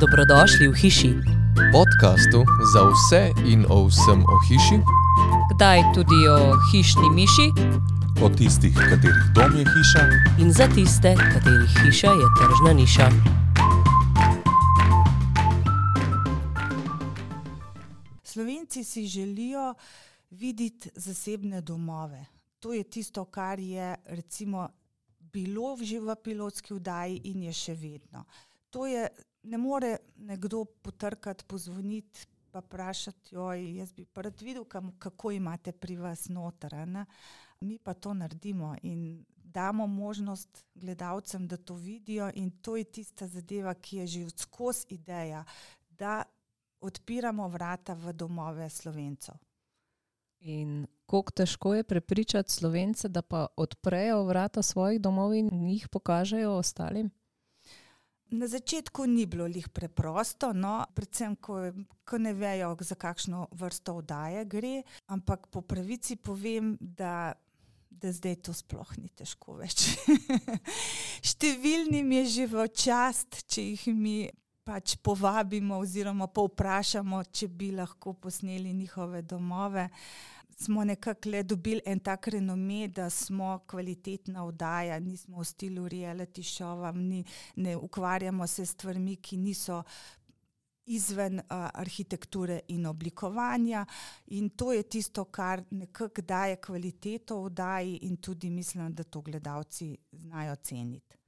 Dobrodošli v hiši, podkastu za vse in o vsem o hiši, kdaj tudi o hišni miši o tistih, katerih dom je hiša, in za tiste, katerih hiša je tržna niša. Slovenci si želijo videti zasebne domove. To je tisto, kar je recimo bilo že v pilotski vdaji in je še vedno. To je, ne more nekdo potrkati, pozvoniti pa vprašati, joj, jaz bi pa rad videl, kam, kako imate pri vas noter. Ne? Mi pa to naredimo in damo možnost gledalcem, da to vidijo in to je tista zadeva, ki je že odskos ideja, da odpiramo vrata v domove slovencov. In kako težko je prepričati slovence, da pa odprejo vrata svojih domov in jih pokažejo ostalim? Na začetku ni bilo lih preprosto, no, predvsem, ko, ko ne vejo, za kakšno vrsto oddaje gre. Ampak po pravici povem, da, da zdaj to sploh ni težko več. Številnim je že v čast, če jih mi pač povabimo, oziroma povprašamo, če bi lahko posneli njihove domove smo nekako le dobili en tak renome, da smo kvalitetna oddaja, nismo v stilu reality show, ni, ne ukvarjamo se s stvarmi, ki niso. Izven uh, arhitekture in oblikovanja, in to je tisto, kar nekako daje kvaliteto vdaji, in tudi mislim, da to gledalci znajo ceniti.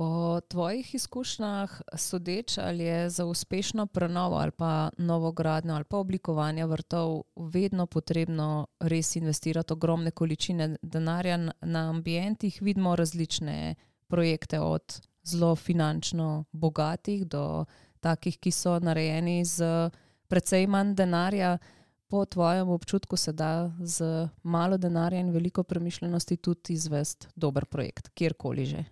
Po tvojih izkušnjah, sodeč ali je za uspešno prenovo ali pa novogradnjo ali pa oblikovanje vrtov vedno potrebno res investirati ogromne količine denarja na ambientih, vidimo različne projekte od zelo finančno bogatih do takih, ki so narejeni z precej manj denarja. Po tvojem občutku se da z malo denarja in veliko premišljenosti tudi izvesti dober projekt, kjerkoli že.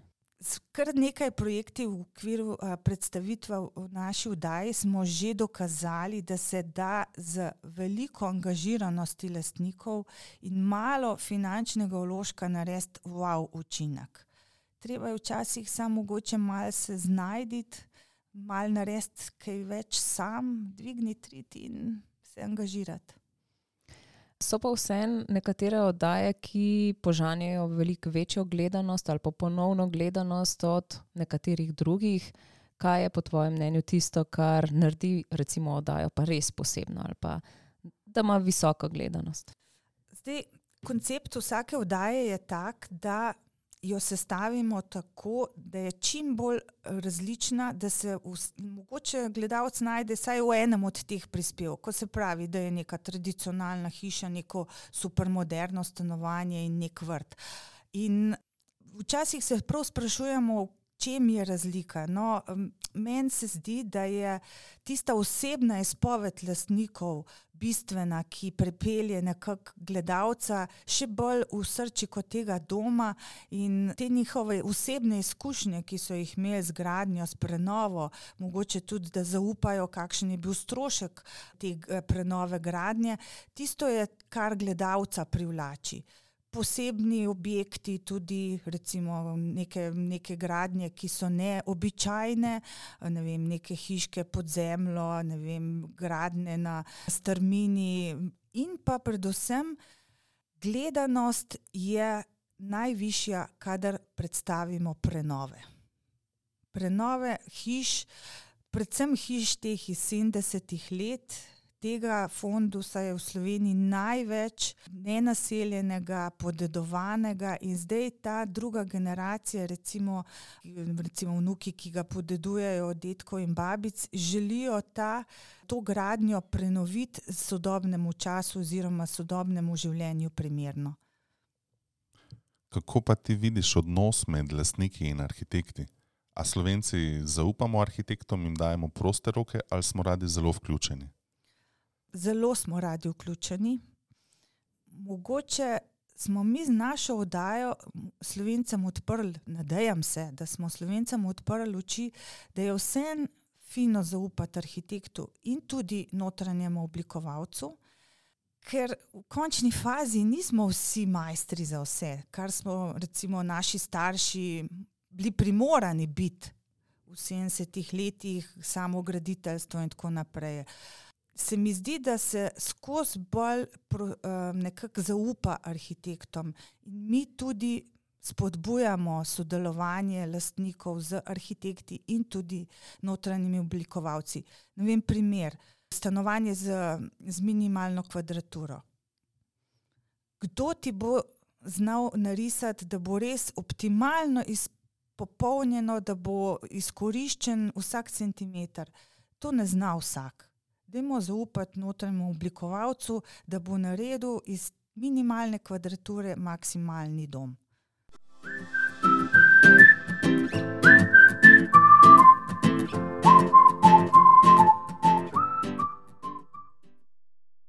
Kar nekaj projektov v okviru predstavitve v naši vdaji smo že dokazali, da se da z veliko angažiranosti lastnikov in malo finančnega vložka narediti wow učinek. Treba je včasih samo mogoče malo se znajditi, malo narediti kaj več sam, dvigniti in se angažirati. So pa vseeno nekatere oddaje, ki požanjajo veliko večjo gledanost ali pa ponovno gledanost od nekaterih drugih. Kaj je po tvojem mnenju tisto, kar naredi recimo oddajo pa res posebno ali pa da ima visoko gledanost? Zdaj, koncept vsake oddaje je tak, da jo sestavimo tako, da je čim bolj različna, da se v, mogoče gledalec najde vsaj v enem od teh prispevkov. Se pravi, da je neka tradicionalna hiša, neko supermoderno stanovanje in nek vrt. In včasih se prav sprašujemo, čem je razlika. No, Meni se zdi, da je tista osebna izpoved lastnikov bistvena, ki prepelje nekako gledalca še bolj v srčiko tega doma in te njihove osebne izkušnje, ki so jih imeli z gradnjo, s prenovo, mogoče tudi, da zaupajo, kakšen je bil strošek te prenove gradnje, tisto je, kar gledalca privlači posebni objekti, tudi recimo neke, neke gradnje, ki so neobičajne, ne vem, neke hiške pod zemljo, ne vem, gradnje na strmini in pa predvsem gledanost je najvišja, kadar predstavimo prenove. Prenove hiš, predvsem hiš teh iz 70-ih let, tega fondusa je v Sloveniji največ nenaseljenega, podedovanega in zdaj ta druga generacija, recimo, recimo vnuki, ki ga podedujejo od detkov in babic, želijo ta, to gradnjo prenoviti sodobnemu času oziroma sodobnemu življenju primerno. Kako pa ti vidiš odnos med lastniki in arhitekti? A Slovenci zaupamo arhitektom in dajemo proste roke, ali smo radi zelo vključeni? Zelo smo radi vključeni. Mogoče smo mi z našo oddajo slovencem odprli, nadejam se, da smo slovencem odprli oči, da je vse fino zaupati arhitektu in tudi notranjemu oblikovalcu. Ker v končni fazi nismo vsi majstri za vse, kar smo recimo naši starši bili primorani biti v 70-ih letih, samo graditeljstvo in tako naprej. Se mi zdi, da se skozi bolj pro, nekako zaupa arhitektom in mi tudi spodbujamo sodelovanje lastnikov z arhitekti in tudi notranjimi oblikovalci. Ne vem, primer, stanovanje z, z minimalno kvadraturo. Kdo ti bo znal narisati, da bo res optimalno izpopolnjeno, da bo izkoriščen vsak centimeter? To ne zna vsak. Dajmo zaupati notranjemu oblikovalcu, da bo naredil iz minimalne kvadrature maksimalni dom.